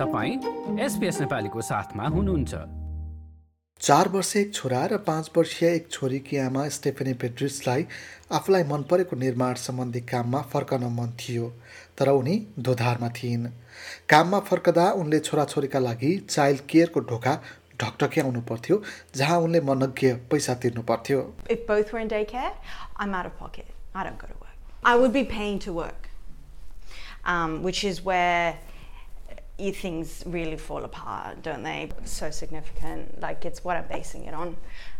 तपाईँ एसपिएस नेपालीको साथमा हुनुहुन्छ। चार वर्ष एक छोरा र पाँच वर्षीय एक छोरीकी आमा स्टेफेनी पेट्रिसलाई आफूलाई मन परेको निर्माण सम्बन्धी काममा फर्कन मन थियो तर उनी दोधारमा थिइन्। काममा फर्कदा उनले छोराछोरीका लागि चाइल्ड केयरको ढोका ढकढक्याउनु पर्थ्यो जहाँ उनले मनज्ञ पैसा तिर्नु पर्थ्यो. I would be paying to work, um, which is where things really fall apart, don't they? So significant. Like it's what I'm basing it on.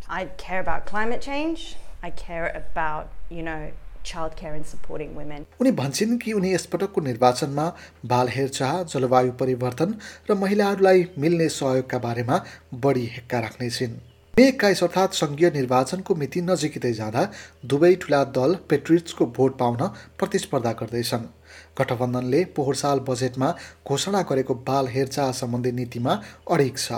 I care about climate change. I care about you know childcare and supporting women. उनी भन्छन् कि उनी यसपटकको निर्वाचनमा बाल हेरचाह जलवायु परिवर्तन र महिलाहरूलाई मिल्ने सहयोगका बारेमा बढी हेक्का राख्नेछिन् मे एक्काइस अर्थात् सङ्घीय निर्वाचनको मिति नजिकै जाँदा दुवै ठुला दल पेट्रिट्सको भोट पाउन प्रतिस्पर्धा गर्दैछन् गठबन्धनले पोहोर साल बजेटमा घोषणा गरेको बाल हेरचाह सम्बन्धी नीतिमा अडिक छ।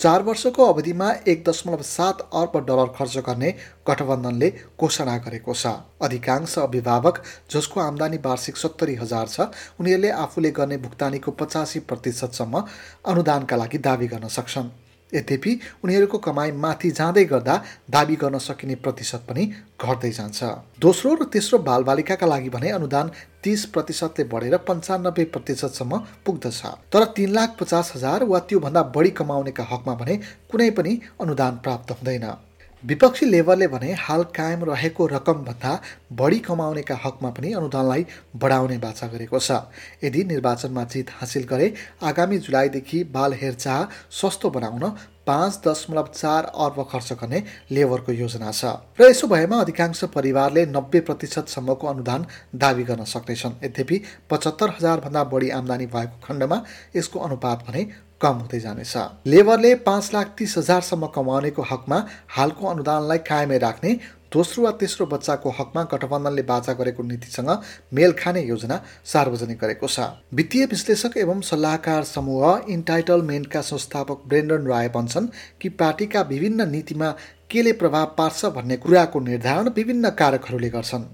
चार वर्षको अवधिमा एक दशमलव सात अर्ब डलर खर्च गर्ने गठबन्धनले घोषणा गरेको छ। अधिकांश अभिभावक जसको आम्दानी वार्षिक सत्तरी हजार छ उनीहरूले आफूले गर्ने भुक्तानीको पचासी प्रतिशतसम्म अनुदानका लागि दावी गर्न सक्छन्। यद्यपि उनीहरूको कमाई माथि जाँदै गर्दा दावी गर्न सकिने प्रतिशत पनि घट्दै जान्छ। दोस्रो र तेस्रो बालबालिकाका लागि भने अनुदान तिस प्रतिशतले बढेर पन्चानब्बे प्रतिशतसम्म पुग्दछ। तर तिन लाख पचास हजार वा त्योभन्दा बढी कमाउनेका हकमा भने कुनै पनि अनुदान प्राप्त हुँदैन। विपक्षी लेबरले भने हाल कायम रहेको रकमभन्दा बढी कमाउनेका हकमा पनि अनुदानलाई बढाउने बाचा गरेको छ। यदि निर्वाचनमा जित हासिल गरे आगामी जुलाईदेखि बाल हेरचाह सस्तो बनाउन पाँच दशमलव चार अर्ब खर्च गर्ने लेबरको योजना छ। र यसो भएमा अधिकांश परिवारले नब्बे प्रतिशतसम्मको अनुदान दावी गर्न सक्नेछन्। यद्यपि पचहत्तर हजारभन्दा बढी आम्दानी भएको खण्डमा यसको अनुपात भने कम हुँदै जानेछ। लेबरले पाँच लाख तिस हजारसम्म कमाउनेको हकमा हालको अनुदानलाई कायमै राख्ने दोस्रो वा तेस्रो बच्चाको हकमा गठबन्धनले बाचा गरेको नीतिसँग मेल खाने योजना सार्वजनिक गरेको छ। वित्तीय विश्लेषक एवं सल्लाहकार समूह इन्टाइटलमेन्टका संस्थापक ब्रेन्डन राय भन्छन् कि पार्टीका विभिन्न नीतिमा केले प्रभाव पार्छ भन्ने कुराको निर्धारण विभिन्न कारकहरूले गर्छन्।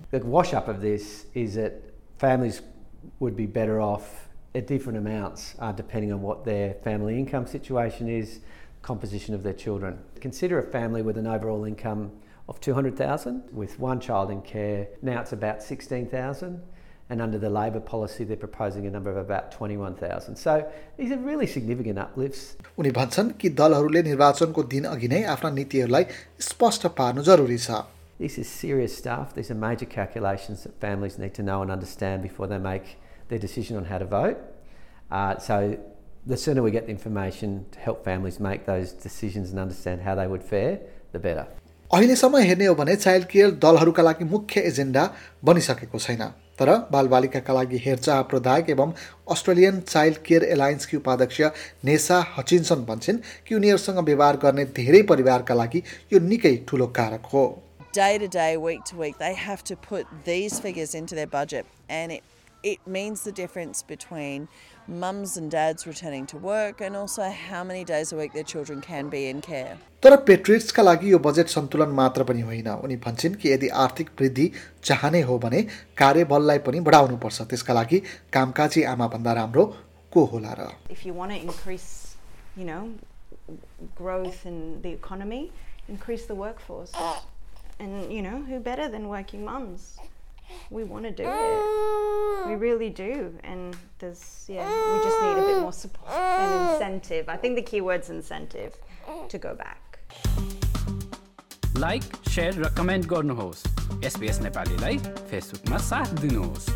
The wash up of this is that families would be better off at different amounts uh, depending on what their family income situation is, composition of their children. Consider a family with an overall income of 200,000 with one child in care. Now it's about 16,000 and under the Labor policy they're proposing a number of about 21,000. So these are really significant uplifts. उनी भन्छन् कि दलहरूले निर्वाचनको दिन अघि नै आफ्ना नीतिहरूलाई स्पष्ट पार्नु जरुरी छ This is serious stuff. These are major calculations that families need to know and understand before they make their decision on how to vote. Uh, so the sooner we get the information to help families make those decisions and understand how they would fare, the better. अहिलेसम्म हेर्ने हो भने child care दलहरूका लागि मुख्य agenda बनिसकेको छैन तर बालबालिकाका लागि हेरचाह प्रदायक एवं अस्ट्रेलियन चाइल्ड केयर एलायन्सकी उपाध्यक्ष नेसा हचिन्सन भन्छन् कि उनीहरूसँग व्यवहार गर्ने धेरै परिवारका लागि यो निकै ठुलो कारक हो day to day, week to week, they have to put these figures into their budget, and it it means the difference between mums and dads returning to work and also how many days a week their children can be in care. तर पेट्रिट्सका लागि यो budget सन्तुलन मात्र पनि होइन उनी भन्छन् कि यदि आर्थिक वृद्धि चाहने हो भने कार्यबललाई पनि बढाउनुपर्छ त्यसका लागि कामकाजी आमाभन्दा राम्रो को होला र If you want to increase, you know, growth in the economy, increase the workforce. And you know, who better than working mums? We want to do it. We really do. And there's, yeah, we just need a bit more support and incentive. I think the key word's incentive to go back. Like share र comment गर्नुहोस् SBS नेपालीलाई फेसबुकमा साथ दिनुहोस्